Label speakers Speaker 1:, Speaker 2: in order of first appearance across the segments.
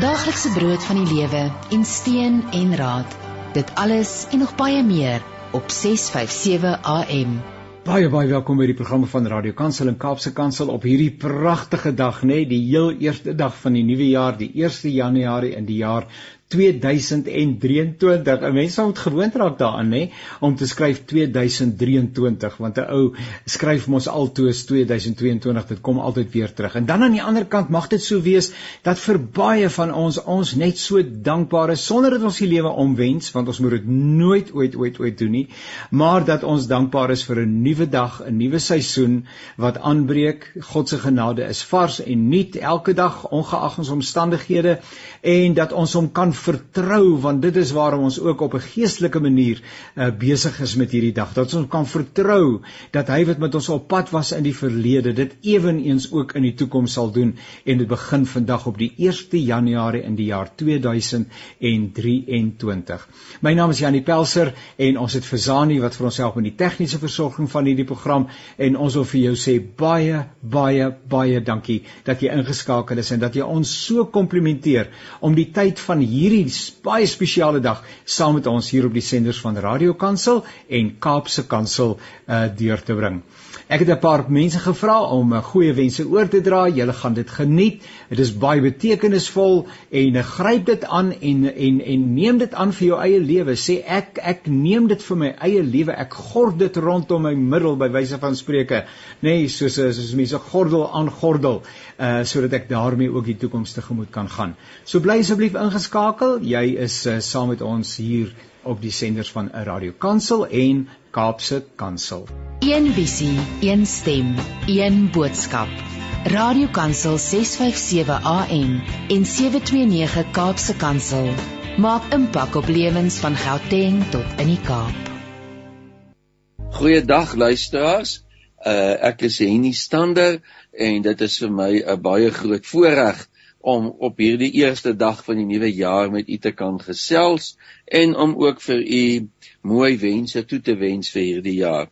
Speaker 1: Daaglikse brood van die lewe en steun en raad. Dit alles en nog baie meer op 657 AM.
Speaker 2: Baie baie welkom by die programme van Radio Kansel en Kaapse Kansel op hierdie pragtige dag, nê, nee, die heel eerste dag van die nuwe jaar, die 1 Januarie in die jaar 2023. 'n Mens moet gewoond raak daaraan nê om te skryf 2023 want 'n ou skryf mos altoos 2022 dit kom altyd weer terug. En dan aan die ander kant mag dit so wees dat vir baie van ons ons net so dankbaar is sonder dat ons die lewe omwens want ons moet dit nooit ooit ooit ooit doen nie, maar dat ons dankbaar is vir 'n nuwe dag, 'n nuwe seisoen wat aanbreek. God se genade is vars en nuut elke dag ongeag ons omstandighede en dat ons hom kan vertrou want dit is waarom ons ook op 'n geestelike manier uh, besig is met hierdie dag. Dat ons kan vertrou dat hy wat met ons op pad was in die verlede dit ewenigs ook in die toekoms sal doen en dit begin vandag op die 1 Januarie in die jaar 2023 my naam is Janie Pelser en ons het Versani wat vir ons help met die tegniese versorging van hierdie program en ons wil vir jou sê baie baie baie dankie dat jy ingeskakel is en dat jy ons so komplimenteer om die tyd van hier hierdie baie spesiale dag saam met ons hier op die senders van Radio Kansel en Kaapse Kansel uh, deur te bring. Ek het 'n paar mense gevra om uh, goeie wense oor te dra. Julle gaan dit geniet. Dit is baie betekenisvol en uh, gryp dit aan en en en neem dit aan vir jou eie lewe. Sê ek ek neem dit vir my eie lewe. Ek gord dit rondom my middel by wyse van spreuke, nê, nee, soos soos mense gordel aan gordel, uh sodat ek daarmee ook die toekoms tegemoet kan gaan. So bly asseblief ingeskakel. Jy is uh, saam met ons hier op die senders van Radio Kansel en Kaapse Kansel.
Speaker 1: Een visie, een stem, een boodskap. Radio Kansel 657 AM en 729 Kaapse Kansel maak impak op lewens van Gauteng tot in die Kaap.
Speaker 3: Goeiedag luisteraars. Uh, ek is Henny Stander en dit is vir my 'n baie groot voorreg om op hierdie eerste dag van die nuwe jaar met u te kan gesels en om ook vir u mooi wense toe te wens vir hierdie jaar.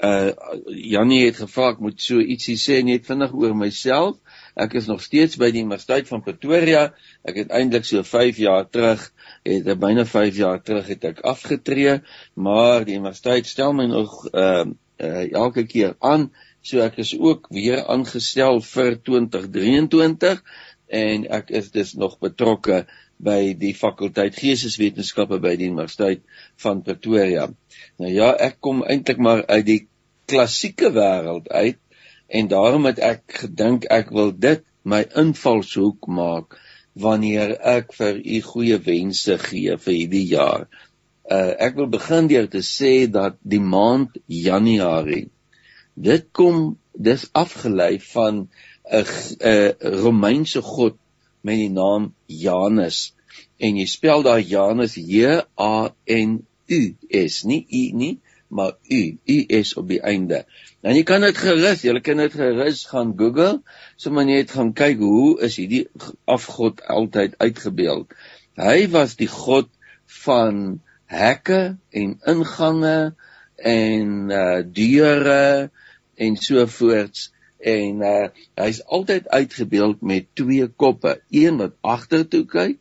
Speaker 3: Uh Janie het gevra ek moet so ietsie sê net vinnig oor myself. Ek is nog steeds by die Universiteit van Pretoria. Ek het eintlik so 5 jaar terug, het byna 5 jaar terug het ek afgetree, maar die universiteit stel my nog uh, uh elke keer aan. So ek is ook weer aangestel vir 2023 en ek is dus nog betrokke by die fakulteit Geesteswetenskappe by die Universiteit van Pretoria. Nou ja, ek kom eintlik maar uit die klassieke wêreld uit en daarom het ek gedink ek wil dit my invalshoek maak wanneer ek vir u goeie wense gee vir hierdie jaar. Uh ek wil begin deur te sê dat die maand Januarie dit kom dis afgelei van 'n 'n Romeinse god met die naam Janus en jy spel daar Janus J A N U S nie U nie maar U U S op die einde. Nou jy kan dit gerus, jy kan dit gerus gaan Google, sommer net gaan kyk hoe is hierdie afgod altyd uitgebeeld. Hy was die god van hekke en ingange en uh deure en so voorts en uh, hy's altyd uitgebeeld met twee koppe, een wat agtertoe kyk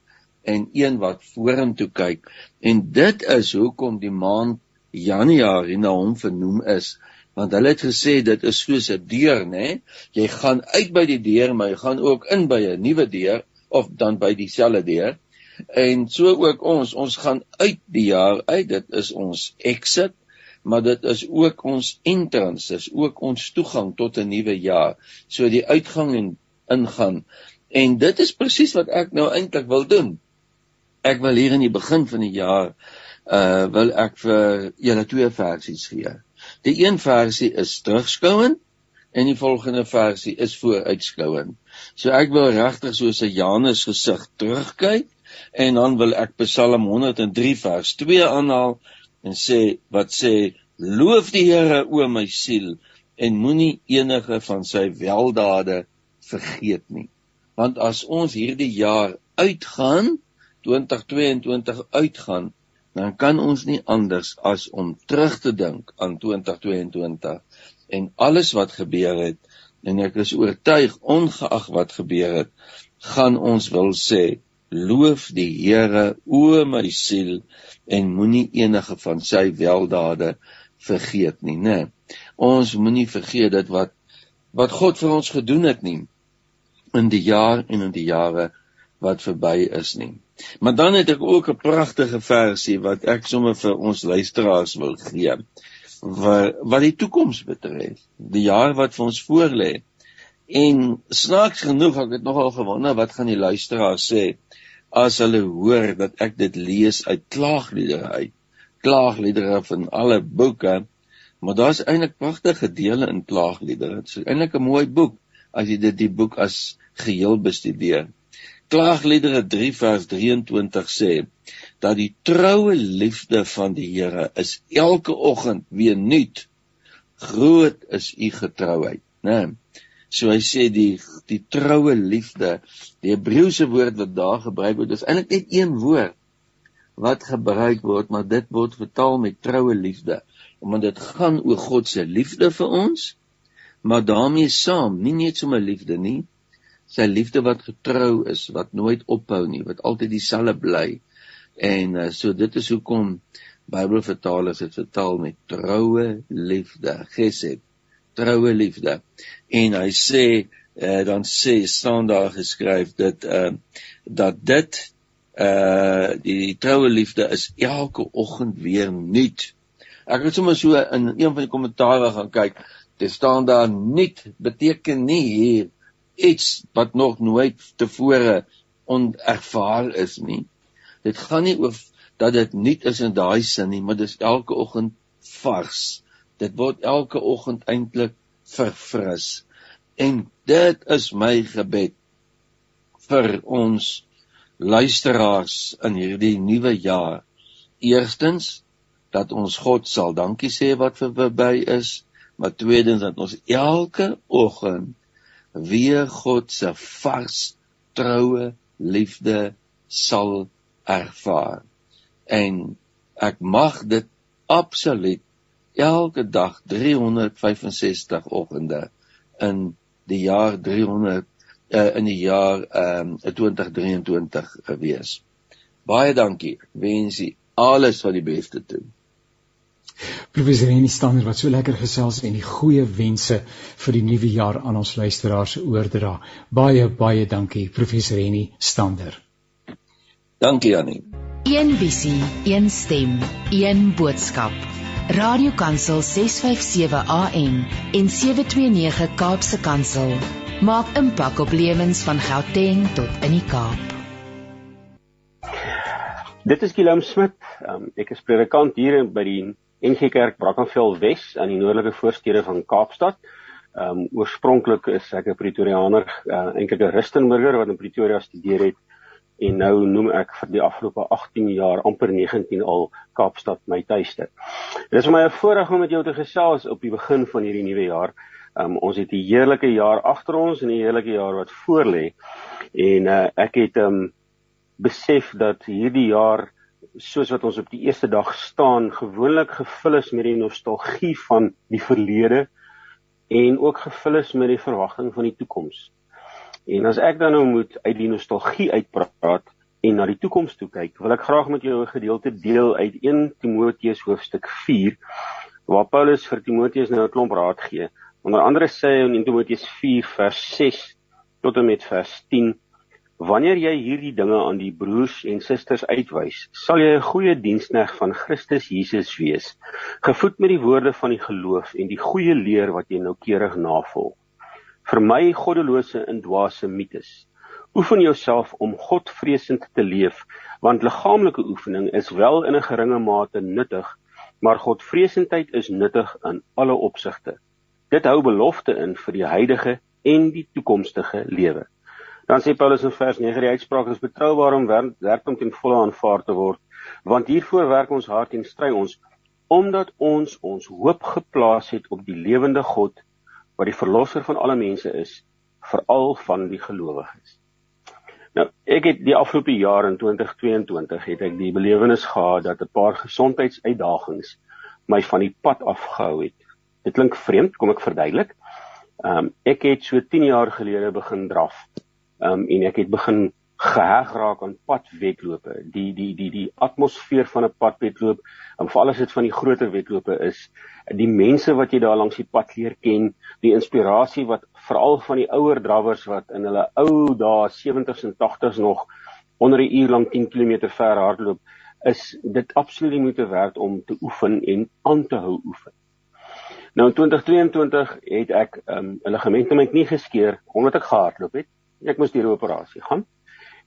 Speaker 3: en een wat vorentoe kyk. En dit is hoekom die maand Januarie na hom vernoem is, want hulle het gesê dit is soos 'n deur, né? Jy gaan uit by die deur, maar jy gaan ook in by 'n nuwe deur of dan by dieselfde deur. En so ook ons, ons gaan uit die jaar uit, dit is ons exit maar dit is ook ons entrance, dis ook ons toegang tot 'n nuwe jaar. So die uitgang en ingaan. En dit is presies wat ek nou eintlik wil doen. Ek wil hier in die begin van die jaar uh wil ek vir julle twee versies gee. Die een versie is terugskouend en die volgende versie is vooruitskouend. So ek wil regtig soos 'n Janus gesig terugkyk en dan wil ek Psalm 103 vers 2 aanhaal en sê wat sê loof die Here o my siel en moenie enige van sy weldade vergeet nie. Want as ons hierdie jaar uitgaan 2022 uitgaan dan kan ons nie anders as om terug te dink aan 2022 en alles wat gebeur het. En ek is oortuig ongeag wat gebeur het gaan ons wil sê Loof die Here, o my siel, en moenie enige van sy weldade vergeet nie, né? Ons moenie vergeet dat wat wat God vir ons gedoen het nie in die jaar en in die jare wat verby is nie. Maar dan het ek ook 'n pragtige versie wat ek sommer vir ons luisteraars wil gee wat wat die toekoms betref, die jaar wat vir ons voorlê. En snaaks genoeg ek het nogal gewonder wat gaan die luisteraars sê as hulle hoor dat ek dit lees uit klaagliedere uit. Klaagliedere van alle boeke, maar daar's eintlik pragtige dele in klaagliedere. Dit is eintlik 'n mooi boek as jy dit die boek as geheel bestudeer. Klaagliedere 3 vers 23 sê dat die troue liefde van die Here is elke oggend weer nuut. Groot is u getrouheid, né? So hy sê die die troue liefde, die Hebreëse woord wat daar gebruik word, is eintlik net een woord wat gebruik word, maar dit word vertaal met troue liefde, omdat dit gaan oor God se liefde vir ons, maar daarmee saam, nie net sommer liefde nie, sy liefde wat getrou is, wat nooit ophou nie, wat altyd dieselfde bly. En uh, so dit is hoekom Bybelvertalers dit vertaal met troue liefde, gesed, troue liefde. En hy sê uh, dan sê staan daar geskryf dat uh dat dit uh die troue liefde is elke oggend weer nuut. Ek het sommer so in een van die kommentaare gaan kyk. Dit staan daar nuut beteken nie hier iets wat nog nooit tevore onervaar is nie. Dit gaan nie oor dat dit nuut is in daai sin nie, maar dit is elke oggend vars. Dit word elke oggend eintlik verfris. En dit is my gebed vir ons luisteraars in hierdie nuwe jaar. Eerstens dat ons God sal dankie sê wat vir verby is, maar tweedens dat ons elke oggend wie God se vars troue liefde sal ervaar. En ek mag dit absoluut elke dag 365 oggende in die jaar 300 uh, eh, in die jaar um, ehm, 2023 gewees. Baie dankie. Wens u alles wat die beste toe.
Speaker 2: Professor Henny Stander wat so lekker gesels en die goeie wense vir die nuwe jaar aan ons luisteraars oordra. Baie baie dankie Professor Henny Stander.
Speaker 3: Dankie Annie.
Speaker 1: Een visie, een stem, een boodskap. Radiokansel 657 AM en 729 Kaapse Kansel maak impak op lewens van Gauteng tot in die Kaap.
Speaker 4: Dit is Willem Smit. Um, ek is predikant hier by die NG Kerk Brackenfell Wes aan die noordelike voorstede van Kaapstad. Ehm um, oorspronklik is ek 'n Pretoriaaner, uh, eintlik 'n Rustenburger wat in Pretoria studeer het en nou noem ek vir die afgelope 18 jaar amper 19 al Kaapstad my tuiste. Dit is vir my 'n voorreg om met jou te gesels op die begin van hierdie nuwe jaar. Um, ons het 'n heerlike jaar agter ons en 'n heerlike jaar wat voorlê. En uh, ek het um besef dat hierdie jaar soos wat ons op die eerste dag staan gewoonlik gevul is met die nostalgie van die verlede en ook gevul is met die verwagting van die toekoms. En as ek dan nou moet uit die nostalgie uitpraat en na die toekoms toe kyk, wil ek graag met jou 'n gedeelte deel uit 1 Timoteus hoofstuk 4 waar Paulus vir Timoteus nou 'n klomp raad gee. Onder andere sê hy in 1 Timoteus 4 vers 6 tot en met vers 10 Wanneer jy hierdie dinge aan die broers en susters uitwys, sal jy 'n goeie diensknegt van Christus Jesus wees, gevoed met die woorde van die geloof en die goeie leer wat jy noukeurig navolg. Vermy goddelose en dwaase mites. Oefen jouself om Godvreesend te leef, want liggaamlike oefening is wel in 'n geringe mate nuttig, maar Godvreesendheid is nuttig in alle opsigte. Dit hou belofte in vir die huidige en die toekomstige lewe. Dan sê Paulus in vers 9 die uitspraak is betroubaar om werk om ten volle aanvaar te word, want hiervoor werk ons hard en stry ons omdat ons ons hoop geplaas het op die lewende God wat die verlosser van alle mense is, veral van die gelowiges. Nou, ek het die afgelope jaar in 2022 het ek die belewenis gehad dat 'n paar gesondheidsuitdagings my van die pad afgehou het. Dit klink vreemd, kom ek verduidelik. Ehm um, ek het so 10 jaar gelede begin draf um, en ek het begin geheg raak aan padwedlope. Die die die die atmosfeer van 'n padwedloop, en veral as dit van die groter wedlope is, die mense wat jy daar langs die pad leer ken, die inspirasie wat veral van die ouer drawers wat in hulle ou dae 70s en 80s nog onder 'n uur lank 10 km ver hardloop, is dit absoluut die moeite werd om te oefen en aan te hou oefen. Nou in 2022 het ek um, 'n um, ligament in my knie geskeur omdat ek gehardloop het. Ek moes deur 'n operasie gaan.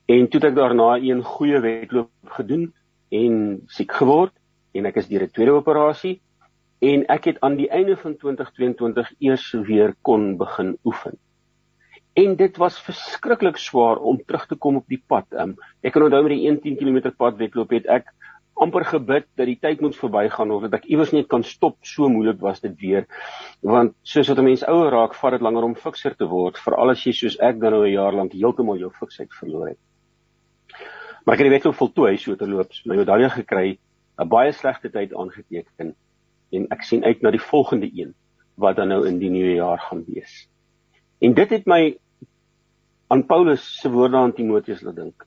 Speaker 4: En toe het ek daarna een goeie wedloop gedoen en siek geword en ek is deur 'n tweede operasie en ek het aan die einde van 2022 eers weer kon begin oefen. En dit was verskriklik swaar om terug te kom op die pad. Um, ek kan onthou met die 110 km pad wedloop het ek amper gebid dat die tyd moet verbygaan of dat ek iewers net kan stop. So moeilik was dit weer. Want soos wat 'n mens ouer raak, vat dit langer om fikser te word, veral as jy soos ek dan nou 'n jaar lank heeltemal jou fiksheid verloor het. Maar ek het die wedloop voltooi so terloops, my medalje gekry, 'n baie slegte tyd aangeteken en ek sien uit na die volgende een wat dan nou in die nuwe jaar gaan wees. En dit het my aan Paulus se woorde aan Timoteus laat dink.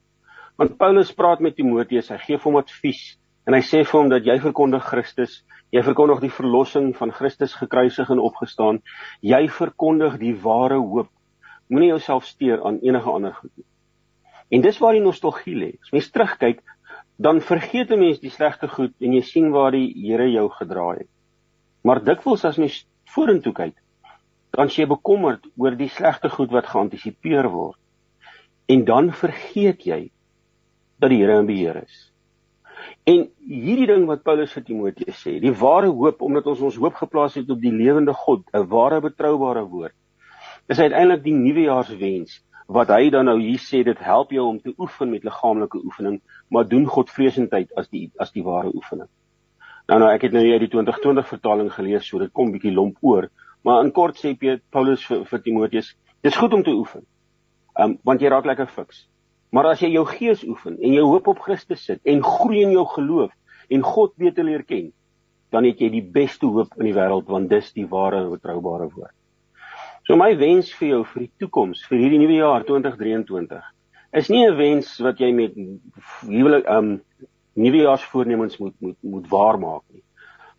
Speaker 4: Want Paulus praat met Timoteus, hy gee hom advies en hy sê vir hom dat jy verkondig Christus, jy verkondig die verlossing van Christus gekruisig en opgestaan, jy verkondig die ware hoop. Moenie jouself steur aan enige ander goed nie. En dis waar die nostalgie lê. As mens terugkyk, dan vergeet 'n mens die slegte goed en jy sien waar die Here jou gedraai het. Maar dikwels as mens vorentoe kyk, dan s'jy bekommerd oor die slegte goed wat geantisipeer word. En dan vergeet jy dat die Here in beheer is. En hierdie ding wat Paulus vir Timoteus sê, die ware hoop omdat ons ons hoop geplaas het op die lewende God, 'n ware betroubare woord, is uiteindelik die nuwejaarswens wat hy dan nou hier sê dit help jou om te oefen met liggaamlike oefening, maar doen Godvreesendheid as die as die ware oefening. Nou nou ek het nou hier die 2020 vertaling gelees, so dit kom bietjie lomp oor, maar in kort sê Paulus vir, vir Timoteus, dis goed om te oefen. Um want jy raak lekker fiks. Maar as jy jou gees oefen en jou hoop op Christus sit en groei in jou geloof en God beter leer ken, dan het jy die beste hoop in die wêreld want dis die ware en betroubare woord. So my wens vir jou vir die toekoms, vir hierdie nuwe jaar 2023, is nie 'n wens wat jy met huwelik um nuwejaarsvoornemens moet moet moet waarmaak nie.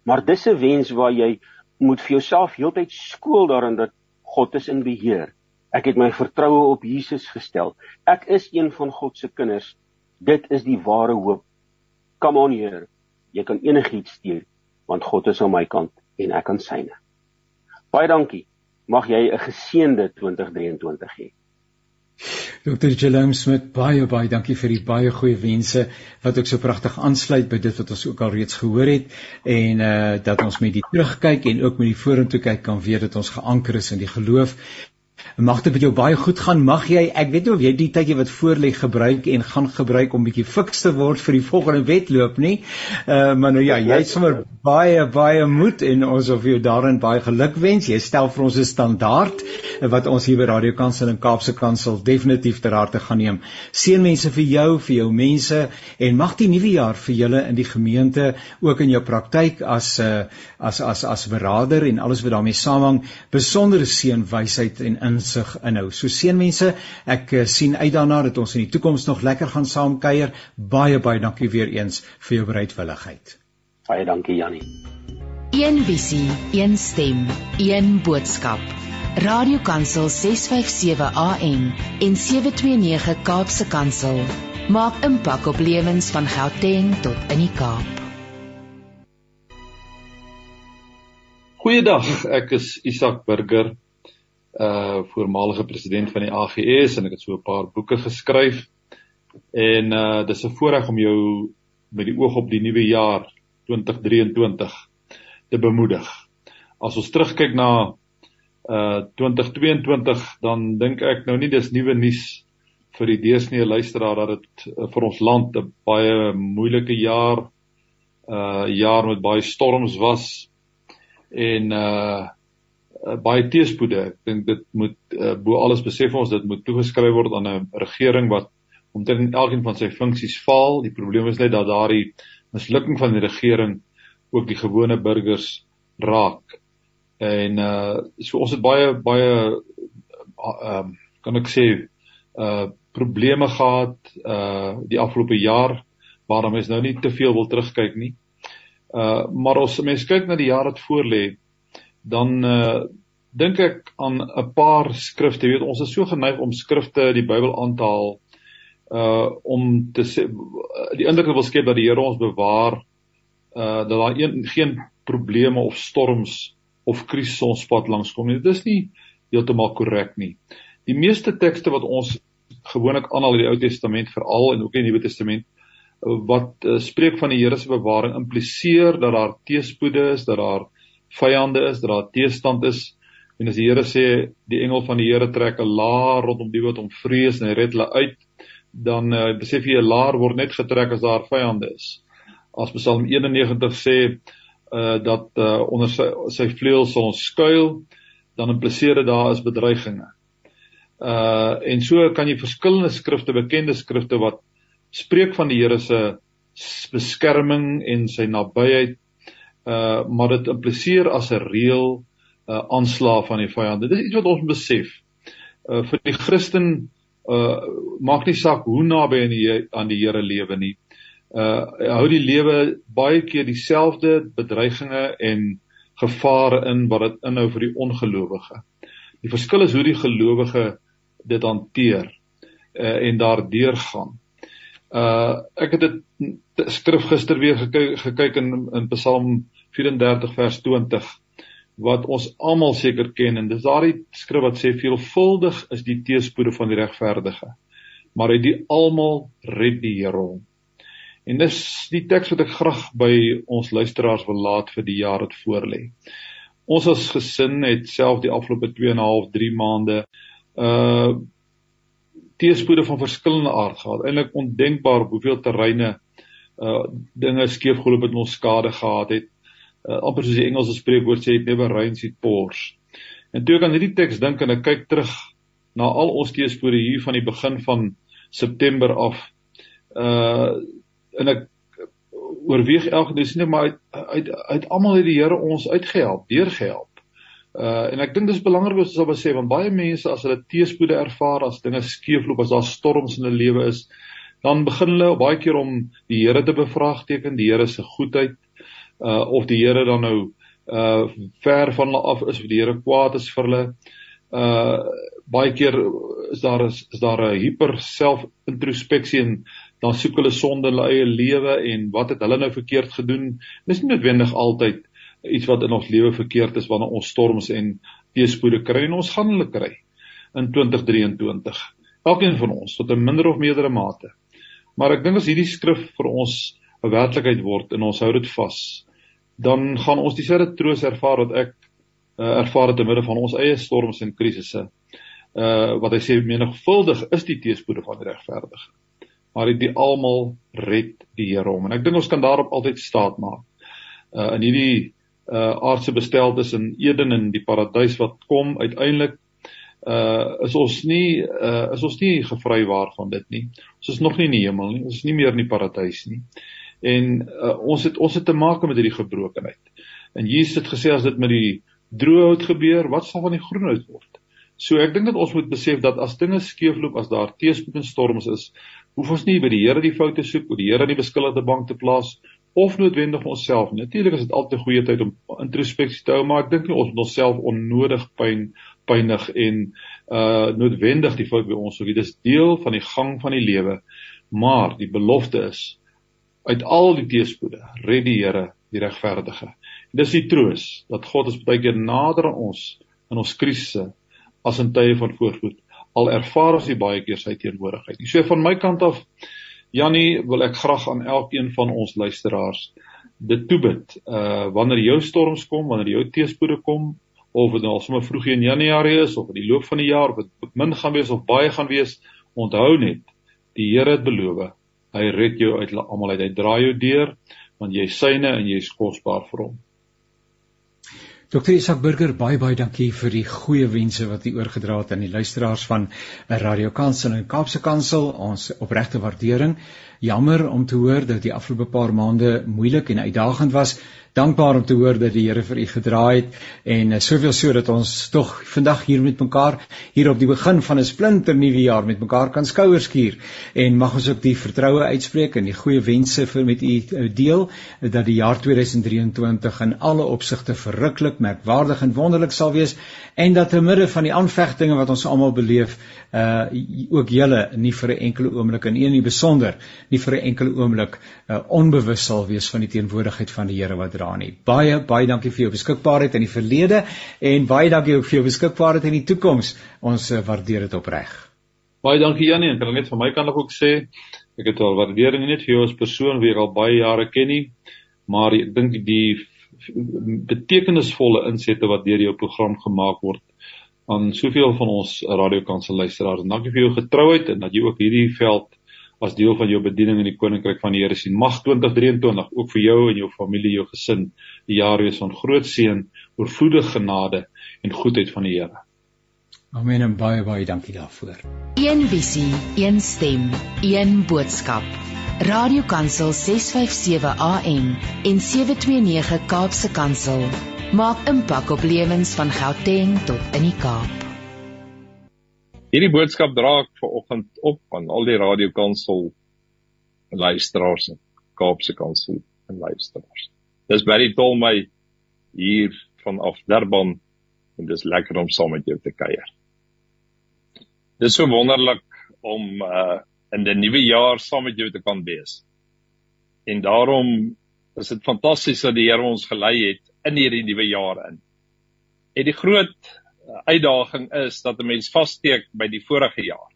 Speaker 4: Maar dis 'n wens waar jy moet vir jouself heeltyd skool daarin dat God is in beheer. Ek het my vertroue op Jesus gestel. Ek is een van God se kinders. Dit is die ware hoop. Come on here. Jy kan enigiets steun want God is aan my kant en ek aan syne. Baie dankie mag jy 'n geseënde 2023 hê.
Speaker 2: Dr. Jerome Smit, baie baie dankie vir die baie goeie wense wat ook so pragtig aansluit by dit wat ons ook al reeds gehoor het en uh dat ons met die terugkyk en ook met die vorentoe kyk kan weet dat ons geanker is in die geloof Mag dit met jou baie goed gaan. Mag jy, ek weet nie of jy die tydjie wat voor lê gebruik en gaan gebruik om bietjie fiks te word vir die volgende wedloop nie. Uh maar nou ja, jy het sommer baie baie moed en ons wil jou daarin baie geluk wens. Jy stel vir ons 'n standaard wat ons hier by Radio Kansel en Kaapse Kansel definitief ter harte gaan neem. Seënwense vir jou, vir jou mense en mag die nuwe jaar vir julle in die gemeente ook in jou praktyk as 'n uh, as as as beraader en alles wat daarmee saamhang besondere seën, wysheid en insig inhou. So seënmense, ek uh, sien uit daarna dat ons in die toekoms nog lekker gaan saam kuier. Baie baie dankie weer eens vir jou bereidwilligheid.
Speaker 4: Baie dankie Jannie.
Speaker 1: Een visie, een stem, een boodskap. Radiokansel 657 AM en 729 Kaapse Kansel maak impak op lewens van Gauteng tot in die Kaap.
Speaker 5: Goeiedag, ek is Isak Burger uh voormalige president van die AGS en ek het so 'n paar boeke geskryf. En uh dis 'n voorreg om jou met die oog op die nuwe jaar 2023 te bemoedig. As ons terugkyk na uh 2022 dan dink ek nou nie dis nuwe nuus vir die deursnee luisteraar dat dit uh, vir ons land 'n baie moeilike jaar uh jaar met baie storms was en uh uh, baie teespoede. Ek dink dit moet uh, bo alles besef ons dit moet toegeskryf word aan 'n regering wat omtrent elkeen van sy funksies faal. Die probleem is net dat daardie mislukking van die regering ook die gewone burgers raak. En uh so ons het baie baie uh, um kan ek sê uh probleme gehad uh die afgelope jaar waarna mens nou nie te veel wil terugkyk nie. Uh maar as mens kyk na die jaar wat voorlê, dan uh dink ek aan 'n paar skrifte. Jy weet, ons is so geneig om skrifte, die Bybel aan te haal uh om te sê die indruk wil skep dat die Here ons bewaar uh dat daar een, geen probleme of storms of krisisse ons pad langs kom nie. Dit is nie heeltemal korrek nie. Die meeste tekste wat ons gewoonlik aanhaal in die Ou Testament veral en ook in die Nuwe Testament wat uh, spreek van die Here se bewaring impliseer dat daar teëspoede is, dat daar vyande is, dat daar teestand is. En as die Here sê die engel van die Here trek 'n laar rondom die wat hom vrees en hy red hulle uit, dan uh, besef jy 'n laar word net getrek as daar vyande is. As Psalm 91 sê uh dat uh onder sy sy vleuels sal ons skuil, dan impliseer dit daar is bedreigings. Uh en so kan jy verskillende skrifte, bekende skrifte wat spreek van die Here se beskerming en sy nabyheid uh maar dit impliseer as 'n reël uh aanslag van die vyande. Dit is iets wat ons besef. Uh vir die Christen uh maak nie saak hoe naby aan die aan die Here lewe nie. Uh hou die lewe baie keer dieselfde bedreigings en gevare in wat dit inhou vir die ongelowige. Die verskil is hoe die gelowige dit hanteer uh en daardeur gaan. Uh ek het dit skrif gister weer gekyk gekyk in in Psalm 34 vers 20 wat ons almal seker ken en dis daardie skrif wat sê veelvuldig is die teëspoede van die regverdige maar hy die almal red die Here hom. En dis die teks wat ek graag by ons luisteraars wil laat vir die jaar wat voorlê. Ons as gesin het self die afgelope 2 en 'n half 3 maande uh teëspoede van verskillende aard gehad. Eilik ondenkbaar hoeveel terreine uh dinge skeefgeloop het en ons skade gehad het uh, amper soos die Engelse spreekwoord sê it never rains it pours. En toe ek aan hierdie teks dink en ek kyk terug na al ons teespore hier van die begin van September af uh en ek oorweeg elke dis nie maar uit uit, uit almal het die Here ons uitgehelp, deurgehelp. Uh en ek dink dis belangrik wat ons sal sê want baie mense as hulle teespoede ervaar, as dinge skeefloop, as daar storms in hulle lewe is, dan begin hulle baie keer om die Here te bevraagteken, die Here se goedheid, uh of die Here dan nou uh ver van hulle af is of die Here kwaad is vir hulle. Uh baie keer is daar is, is daar 'n hyper self-introspeksie en dan soek hulle sonde in hulle eie lewe en wat het hulle nou verkeerd gedoen? Dis nie noodwendig altyd iets wat in ons lewe verkeerd is wanneer ons storms en teëspoede kry en ons gaan hulle kry in 2023. Elkeen van ons tot 'n minder of meerdere mate. Maar ek dink as hierdie skrif vir ons 'n werklikheid word en ons hou dit vas, dan gaan ons dieselfde troos ervaar wat ek uh, ervaar het te midde van ons eie storms en krisisse. Uh wat hy sê menigvuldig is die teëspoede van die regverdige. Maar die almal red die Here hom en ek dink ons kan daarop altyd staat maak. Uh in hierdie uh aardse besteldes in Eden en die paradys wat kom uiteindelik uh is ons nie uh is ons nie gevrywaar van dit nie. Ons is nog nie in die hemel nie. Ons is nie meer in die paradys nie. Uh En uh, ons het ons het te maak met hierdie gebrokenheid. En Jesus het gesê as dit met die droë hout gebeur, wat sal van die groen hout word? So ek dink dat ons moet besef dat as dinge skeefloop, as daar teëspoed en storms is, hoef ons nie by die Here die foute soek, by die Here die beskuldigde bank te plaas of noodwendig onsself. Natuurlik is dit altyd 'n goeie tyd om introspeksie te hou, maar ek dink nie ons moet onsself onnodig pyn pynig en uh noodwendig die fout by ons hoef. Dit is deel van die gang van die lewe. Maar die belofte is uit al die teëspoede red die Here die regverdige. En dis die troos dat God is baie keer nader aan ons in ons krisisse as in tye van voorspoed. Al ervaar ons die baie keer sy teenwoordigheid. So van my kant af Jannie wil ek graag aan elkeen van ons luisteraars dit toebid. Uh wanneer jou storms kom, wanneer jou teëspoede kom of dit nou al sommer vroeg in Januarie is of in die loop van die jaar of dit min gaan wees of baie gaan wees, onthou net die Here het beloof Hy red jou uit almal uit. Hy dra jou deur want jy syne en jy is kosbaar vir hom.
Speaker 2: Dr. Isak Burger, baie baie dankie vir die goeie wense wat u oorgedra het aan die luisteraars van Radio Kansel en Kaapse Kansel. Ons opregte waardering. Jammer om te hoor dat die afgelope paar maande moeilik en uitdagend was dankbaar om te hoor dat die Here vir u gedra het en uh, soveel so dat ons tog vandag hier met mekaar hier op die begin van 'n splinter nuwe jaar met mekaar kan skouers skuur. En mag ons ook die vertroue uitspreek en die goeie wense vir met u uh, deel dat die jaar 2023 in alle opsigte verruklik, merkwaardig en wonderlik sal wees en dat te midde van die aanvegtinge wat ons almal beleef uh ook julle nie vir 'n enkele oomblik en een nie besonder nie vir 'n enkele oomblik uh onbewus sal wees van die teenwoordigheid van die Here wat dra nie. Baie baie dankie vir jou beskikbaarheid in die verlede en baie dankie ook vir jou beskikbaarheid in die toekoms. Ons uh, waardeer dit opreg.
Speaker 5: Baie dankie Janie, ek kan net van my kant ook sê ek het al waardering nie net vir jou as persoon wie ek al baie jare ken nie, maar ek dink die betekenisvolle insette wat deur jou program gemaak word aan soveel van ons radiokansel luisteraars. Dankie vir jou getrouheid en dat jy ook hierdie veld as deel van jou bediening in die koninkryk van die Here sien. Mag 2023 ook vir jou en jou familie, jou gesin 'n jaar wees van groot seën, oorvloedige genade en goedheid van die Here.
Speaker 2: Amen en baie baie dankie daarvoor.
Speaker 1: Een visie, een stem, een boodskap. Radiokansel 657 AM en 729 Kaapse Kansel maak impak op lewens van Gauteng tot in die Kaap.
Speaker 6: Hierdie boodskap dra ek ver oggend op aan al die radiokansel luisteraars en Kaapse Kansel en luisteraars. Dis baie tol my hier vanaf Durban en dis lekker om saam met jou te kuier. Dis so wonderlik om uh in die nuwe jaar saam met jou te kan wees. En daarom is dit fantasties dat die Here ons gelei het in hierdie nuwe jaar in. En die groot uitdaging is dat 'n mens vassteek by die vorige jaar.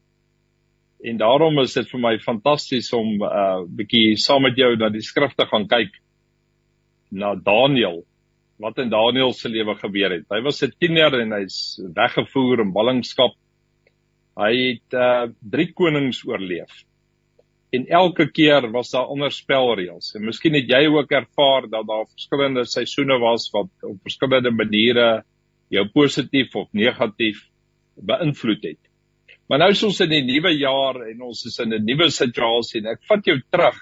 Speaker 6: En daarom is dit vir my fantasties om 'n uh, bietjie saam met jou na die skrifte gaan kyk na Daniël wat in Daniël se lewe gebeur het. Hy was 'n tiener en hy's weggevoer in ballingskap. Hy het uh, drie konings oorleef en elke keer was daar ander spelreëls. En miskien het jy ook ervaar dat daar verskillende seisoene was wat op verskillende maniere jou positief of negatief beïnvloed het. Maar nou is ons in die nuwe jaar en ons is in 'n nuwe situasie en ek vat jou terug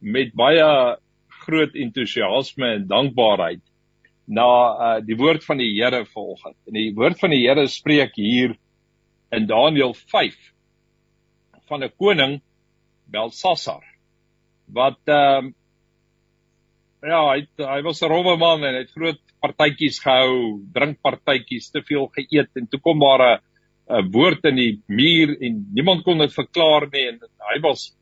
Speaker 6: met baie groot entoesiasme en dankbaarheid na uh, die woord van die Here vanoggend. En die woord van die Here spreek hier in Daniël 5 van 'n koning Belsasar wat ehm uh, ja, hy hy was 'n rowwe man en hy het groot partytjies gehou, drinkpartytjies, te veel geëet en toe kom maar 'n 'n woord in die muur en niemand kon dit verklaar nie en hy was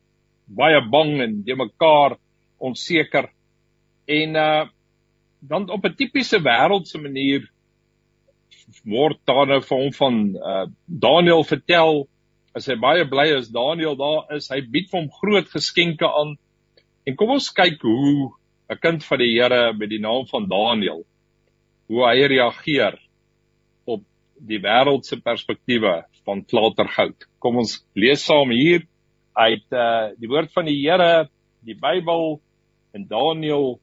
Speaker 6: baie bang en de mekaar onseker en uh dan op 'n tipiese wêreldse manier word daar nou vir hom van uh Daniel vertel is hy baie bly as Daniel daar is. Hy bied vir hom groot geskenke aan. En kom ons kyk hoe 'n kind van die Here met die naam van Daniel hoe hy reageer op die wêreldse perspektiewe van klatergoud. Kom ons lees saam hier uit uh die woord van die Here, die Bybel in Daniel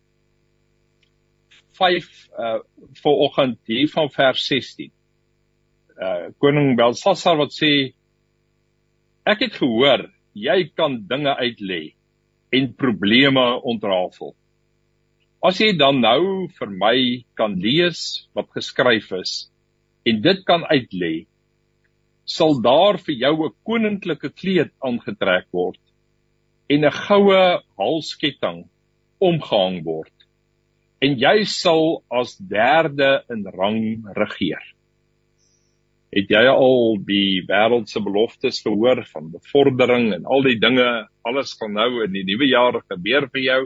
Speaker 6: 5 uh vir oggend hier van vers 16. Uh koning Belsasar wat sê Ek het gehoor jy kan dinge uitlê en probleme ontrafel. As jy dan nou vir my kan lees wat geskryf is en dit kan uitlê, sal daar vir jou 'n koninklike kleed aangetrek word en 'n goue halsketting omgehang word en jy sal as derde in rang regeer. Het jy al die wêreldse beloftes gehoor van bevordering en al die dinge, alles gaan nou in die nuwe jaar gebeur vir jou?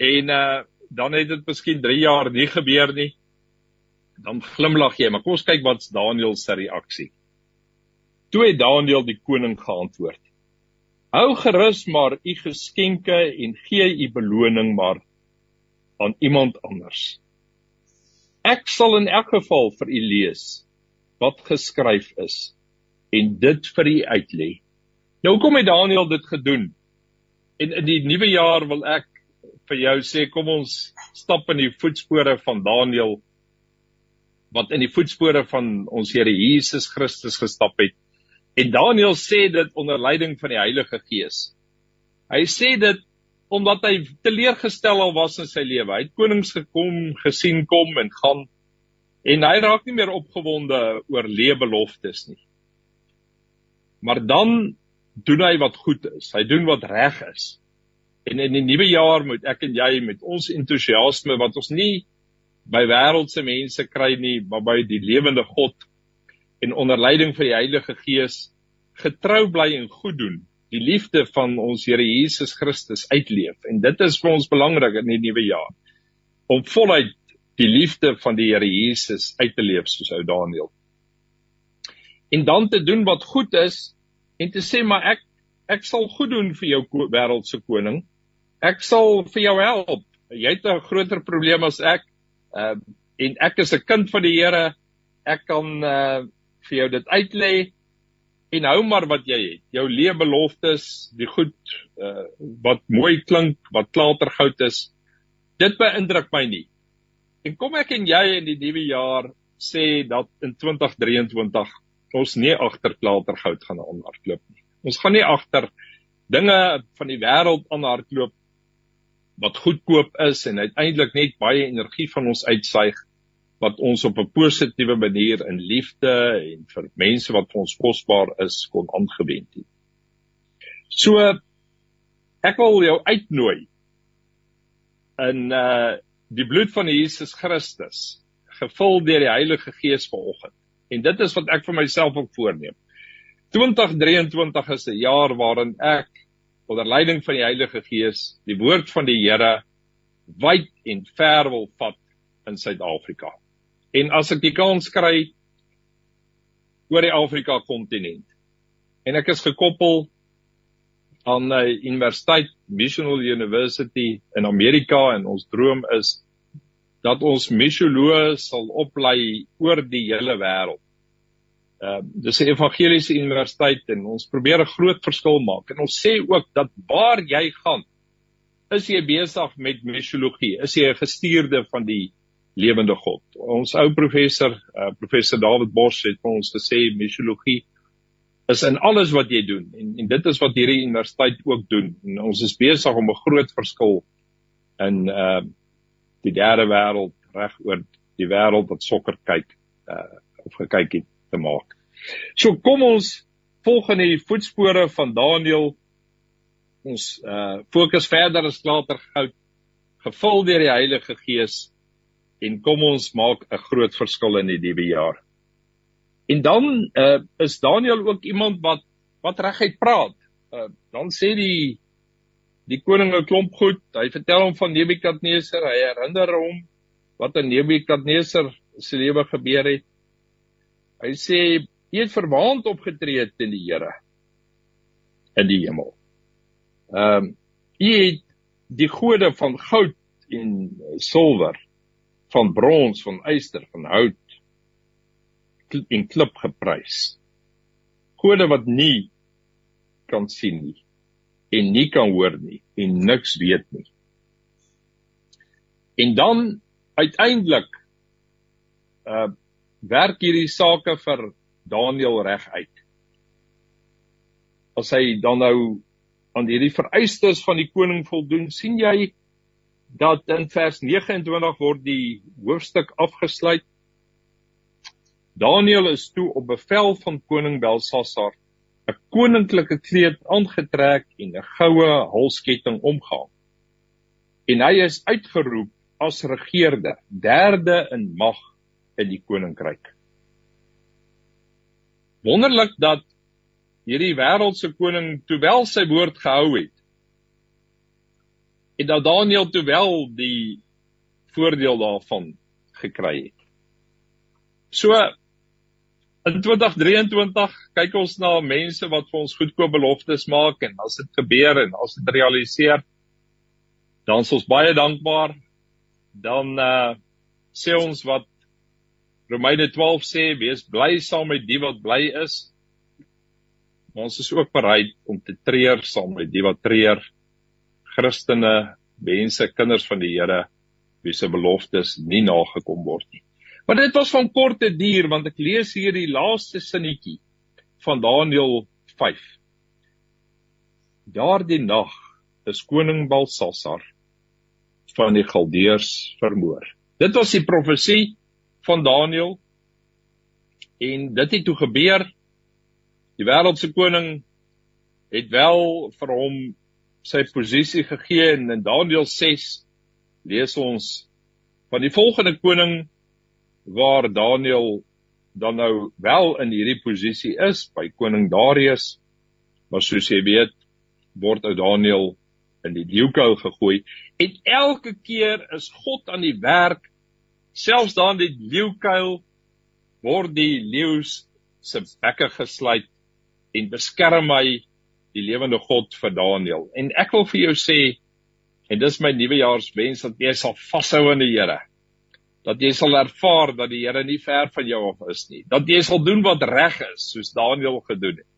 Speaker 6: En uh dan het dit miskien 3 jaar nie gebeur nie. Dan glimlag jy, maar kom ons kyk wat's Daniël se reaksie. Toe het Daniël die koning geantwoord: Hou gerus maar u geskenke en gee u beloning maar aan iemand anders. Ek sal in elk geval vir u lees wat geskryf is en dit vir u uitlê. Nou kom het Daniël dit gedoen. En in die nuwe jaar wil ek vir jou sê kom ons stap in die voetspore van Daniël wat in die voetspore van ons Here Jesus Christus gestap het. En Daniël sê dit onder leiding van die Heilige Gees. Hy sê dit omdat hy teleurgestel al was in sy lewe. Hy het konings gekom, gesien kom en gaan en hy raak nie meer opgewonde oor leebeloftes nie. Maar dan doen hy wat goed is. Hy doen wat reg is. En in die nuwe jaar moet ek en jy met ons entoesiasme wat ons nie by wêreldse mense kry nie, maar by die lewende God en onder leiding van die Heilige Gees getrou bly en goed doen die liefde van ons Here Jesus Christus uitleef. En dit is vir ons belangrik in die nuwe jaar. Om voluit die liefde van die Here Jesus uit te leef soos ou Daniël. En dan te doen wat goed is en te sê maar ek ek sal goed doen vir jou wêreldse koning. Ek sal vir jou help. Jy het 'n groter probleem as ek. Uh en ek is 'n kind van die Here. Ek kan uh vir jou dit uitlê en hou maar wat jy het. Jou leebeloftes, die goed uh, wat mooi klink, wat klatergoud is. Dit beïndruk my nie. En kom ek en jy in die nuwe jaar sê dat in 2023 ons nie agter klatergoud gaan aanhardloop nie. Ons gaan nie agter dinge van die wêreld aanhardloop wat goedkoop is en uiteindelik net baie energie van ons uitsuig wat ons op 'n positiewe manier in liefde en vir mense wat vir ons kosbaar is kon aangewend het. So ek wil jou uitnooi in uh die bloed van Jesus Christus gevul deur die Heilige Gees vanoggend. En dit is wat ek vir myself ook voorneem. 2023 is 'n jaar waarin ek onder leiding van die Heilige Gees die woord van die Here wyd en ver wil vat in Suid-Afrika. En as ek die kans kry oor die Afrika kontinent en ek is gekoppel aan 'n universiteit, Missional University in Amerika en ons droom is dat ons missioloë sal oplei oor die hele wêreld. Ehm uh, dis 'n evangeliese universiteit en ons probeer 'n groot verskil maak en ons sê ook dat waar jy gaan is jy besig met missiologie, is jy 'n gestuurde van die lewende God. Ons ou professor, uh, professor David Bosch het vir ons gesê missiologie is in alles wat jy doen en en dit is wat hierdie universiteit ook doen. En ons is besig om 'n groot verskil in uh die derde wêreld reg oor die wêreld wat sokker kyk uh of gekyk het te maak. So kom ons volg in die voetspore van Daniël. Ons uh fokus verder as later goud gevul deur die Heilige Gees en kom ons maak 'n groot verskil in die nuwe jaar. En dan uh, is Daniel ook iemand wat wat reguit praat. Uh, dan sê die die koning 'n klomp goed. Hy vertel hom van Nebukadneser, hy herinner hom wat aan Nebukadneser se lewe gebeur het. Hy sê jy het verwaand opgetree teen die Here in die hemel. Ehm um, jy het die gode van goud en silwer van brons, van yster, van hout en klip geprys. Gode wat nie kan sien nie en nie kan hoor nie en niks weet nie. En dan uiteindelik uh werk hierdie sake vir Daniël reg uit. As hy dan nou aan hierdie vereistes van die koning voldoen, sien jy dat in vers 29 word die hoofstuk afgesluit. Daniël is toe op bevel van koning Belsasar 'n koninklike kleed aangetrek en 'n goue halsketting omgehang. En hy is uitgeroep as regerder, derde in mag in die koninkryk. Wonderlik dat hierdie wêreldse koning terwyl sy woord gehou het en dat Daniel toe wel die voordeel daarvan gekry het. So in 2023 kyk ons na mense wat vir ons goedkoop beloftes maak en as dit gebeur en as dit realiseer dan is ons baie dankbaar. Dan uh sê ons wat Romeine 12 sê, wees bly saam met die wat bly is. Maar ons is ook bereid om te treur saam met die wat treur Christene, mense, kinders van die Here wie se beloftes nie nagekom word nie. Maar dit was van korte duur want ek lees hier die laaste sinnetjie van Daniël 5. Daardie nag is koning Balsasar van die Galdeërs vermoor. Dit was die profesie van Daniël. En dit het toe gebeur. Die wêreldse koning het wel vir hom sy posisie gegee en in Daniël 6 lees ons van die volgende koning waar Daniël dan nou wel in hierdie posisie is by koning Darius. Maar soos jy weet word ou Daniël in die leeukou gegooi en elke keer is God aan die werk selfs daar in die leeukuil word die leeu's se bekke gesluit en beskerm hy die lewende God vir Daniël. En ek wil vir jou sê en dis my nuwejaarswens dat jy sal vashou aan die Here. Dat jy sal ervaar dat die Here nie ver van jou af is nie. Dat jy sal doen wat reg is soos Daniël gedoen het.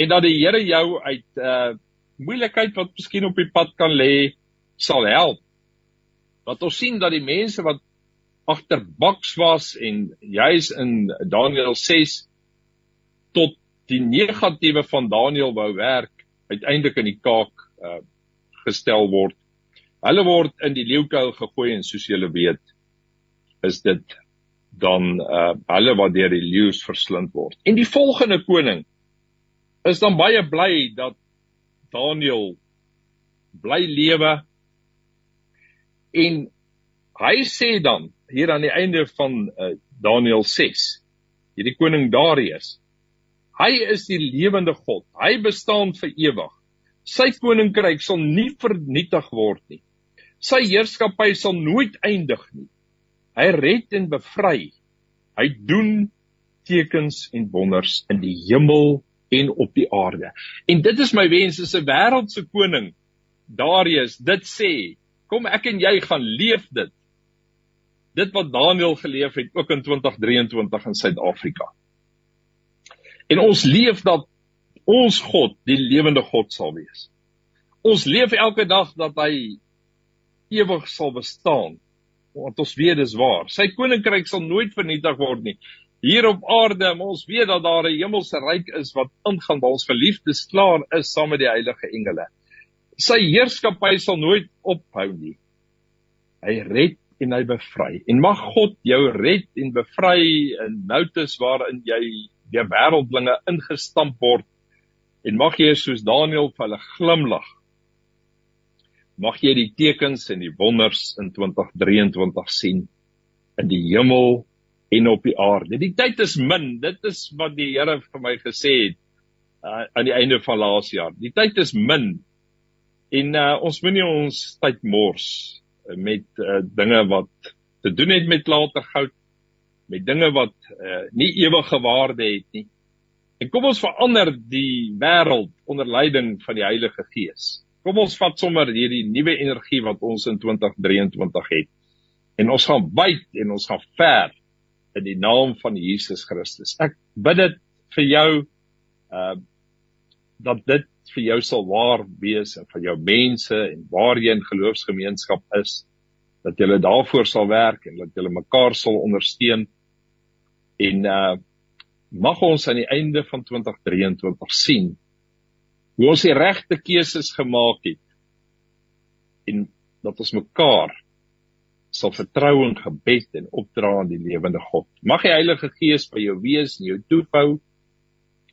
Speaker 6: En dat die Here jou uit uh moeilikheid wat miskien op die pad kan lê sal help. Wat ons sien dat die mense wat agter baks was en juis in Daniël 6 tot die negatiewe van Daniël wou werk uiteindelik in die kaak uh gestel word. Hulle word in die leeukuil gegooi en soos julle weet is dit dan uh hulle wat deur die leeu's verslind word. En die volgende koning is dan baie bly dat Daniël bly lewe en hy sê dan hier aan die einde van uh, Daniël 6 hierdie koning Darius hy is die lewende God hy bestaan vir ewig sy koninkryk sal nie vernietig word nie sy heerskappy sal nooit eindig nie hy red en bevry hy doen tekens en wonders in die hemel en op die aarde. En dit is my wens as 'n wêreldse koning. Darius dit sê, kom ek en jy gaan leef dit. Dit wat Daniël geleef het ook in 2023 in Suid-Afrika. En ons leef dat ons God die lewende God sal wees. Ons leef elke dag dat hy ewig sal bestaan. Want ons weet dis waar. Sy koninkryk sal nooit vernietig word nie hier op aarde, ons weet dat daar 'n hemelse ryk is wat ingaan waar ons geliefdes klaar is saam met die heilige engele. Sy heerskappy sal nooit ophou nie. Hy red en hy bevry. En mag God jou red en bevry in noutes waarin jy deur wêreldlinge ingestamp word. En mag jy soos Daniël vir hulle glimlag. Mag jy die tekens en die wonders in 2023 sien in die hemel en op die aarde. Die tyd is min. Dit is wat die Here vir my gesê het uh, aan die einde van laas jaar. Die tyd is min. En uh, ons moenie ons tyd mors met uh, dinge wat te doen het met later goud, met dinge wat uh, nie ewige waarde het nie. En kom ons verander die wêreld onder leiding van die Heilige Gees. Kom ons vat sommer hierdie nuwe energie wat ons in 2023 het. En ons gaan byt en ons gaan ver in die naam van Jesus Christus. Ek bid dit vir jou uh dat dit vir jou sal waar wees en vir jou mense en waar jy in geloofsgemeenskap is dat julle daarvoor sal werk en dat julle mekaar sal ondersteun en uh mag ons aan die einde van 2023 sien hoe ons die regte keuses gemaak het en dat ons mekaar sal vertrou in gebed en opdra aan die lewende God. Mag die Heilige Gees by jou wees en jou toefou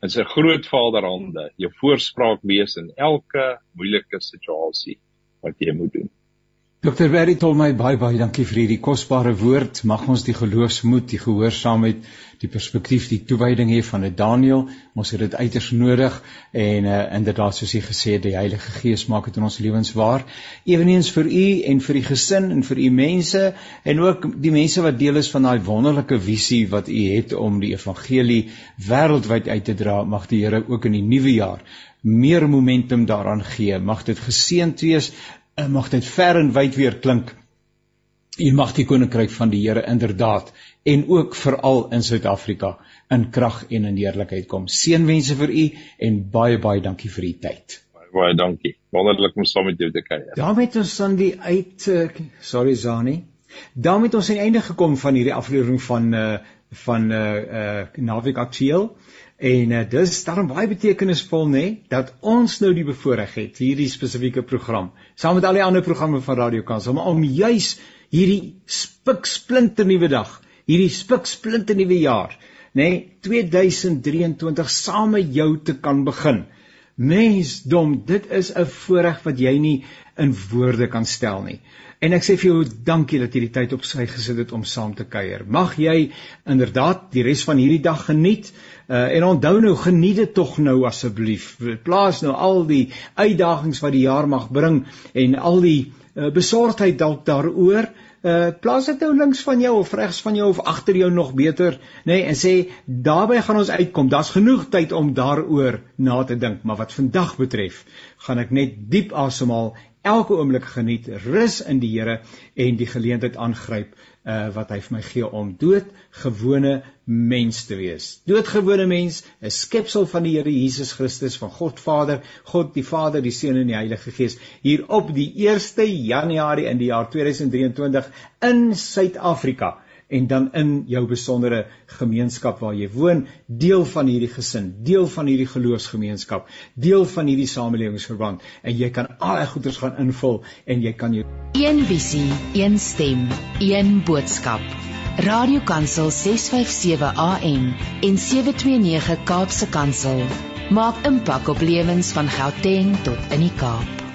Speaker 6: in sy groot Vaderhande, jou voorspraak wees in elke moeilike situasie wat jy moet doen.
Speaker 2: Dr. Berry tol my baie baie dankie vir hierdie kosbare woord. Mag ons die geloofsmoed, die gehoorsaamheid, die perspektief, die toewyding hê van 'n Daniël. Ons het dit uiters nodig en uh, inderdaad soos jy gesê het, die Heilige Gees maak dit in ons lewens waar. Eweneens vir u en vir die gesin en vir u mense en ook die mense wat deel is van daai wonderlike visie wat u het om die evangelie wêreldwyd uit te dra. Mag die Here ook in die nuwe jaar meer momentum daaraan gee. Mag dit geseënd wees en mag dit ver en wyd weer klink. U mag die koninkryk van die Here inderdaad en ook veral in Suid-Afrika in krag en in heerlikheid kom. Seënwense vir u en baie baie dankie vir u tyd.
Speaker 6: Baie baie dankie. Wonderlik om saam met jou te kuier.
Speaker 2: daarmee het ons dan die uit uh, sorry Zani. daarmee het ons aan die einde gekom van hierdie aflewering van uh, van uh uh Naweek Aktueel. En uh, dis daarom baie betekenisvol nê nee, dat ons nou die bevoorreg het hierdie spesifieke program saam met al die ander programme van Radio Kansel om juis hierdie spiksplinter nuwe dag, hierdie spiksplinter nuwe jaar, nê, nee, 2023 saam met jou te kan begin. Mensdom, dit is 'n voorreg wat jy nie in woorde kan stel nie. En ek sê vir jou dankie dat jy die tyd op sy gesit het om saam te kuier. Mag jy inderdaad die res van hierdie dag geniet. Uh, en onthou nou, geniet dit tog nou asseblief. Plaas nou al die uitdagings wat die jaar mag bring en al die uh, besorgdheid dalk daaroor. Uh, plaas dit nou links van jou of regs van jou of agter jou nog beter, nê, nee, en sê daarbey gaan ons uitkom. Daar's genoeg tyd om daaroor na te dink, maar wat vandag betref, gaan ek net diep asemhaal elke oomblik geniet, rus in die Here en die geleentheid aangryp uh, wat hy vir my gee om dood gewone mens te wees. Doodgewone mens, 'n skepsel van die Here Jesus Christus van God Vader, God die Vader, die Seun en die Heilige Gees hier op die 1 Januarie in die jaar 2023 in Suid-Afrika en dan in jou besondere gemeenskap waar jy woon, deel van hierdie gesin, deel van hierdie geloofsgemeenskap, deel van hierdie samelewensverband en jy kan al die goeders gaan invul en jy kan jou
Speaker 1: een visie, een stem, een boodskap. Radio Kansel 657 AM en 729 Kaapse Kansel maak impak op lewens van Gauteng tot in die Kaap.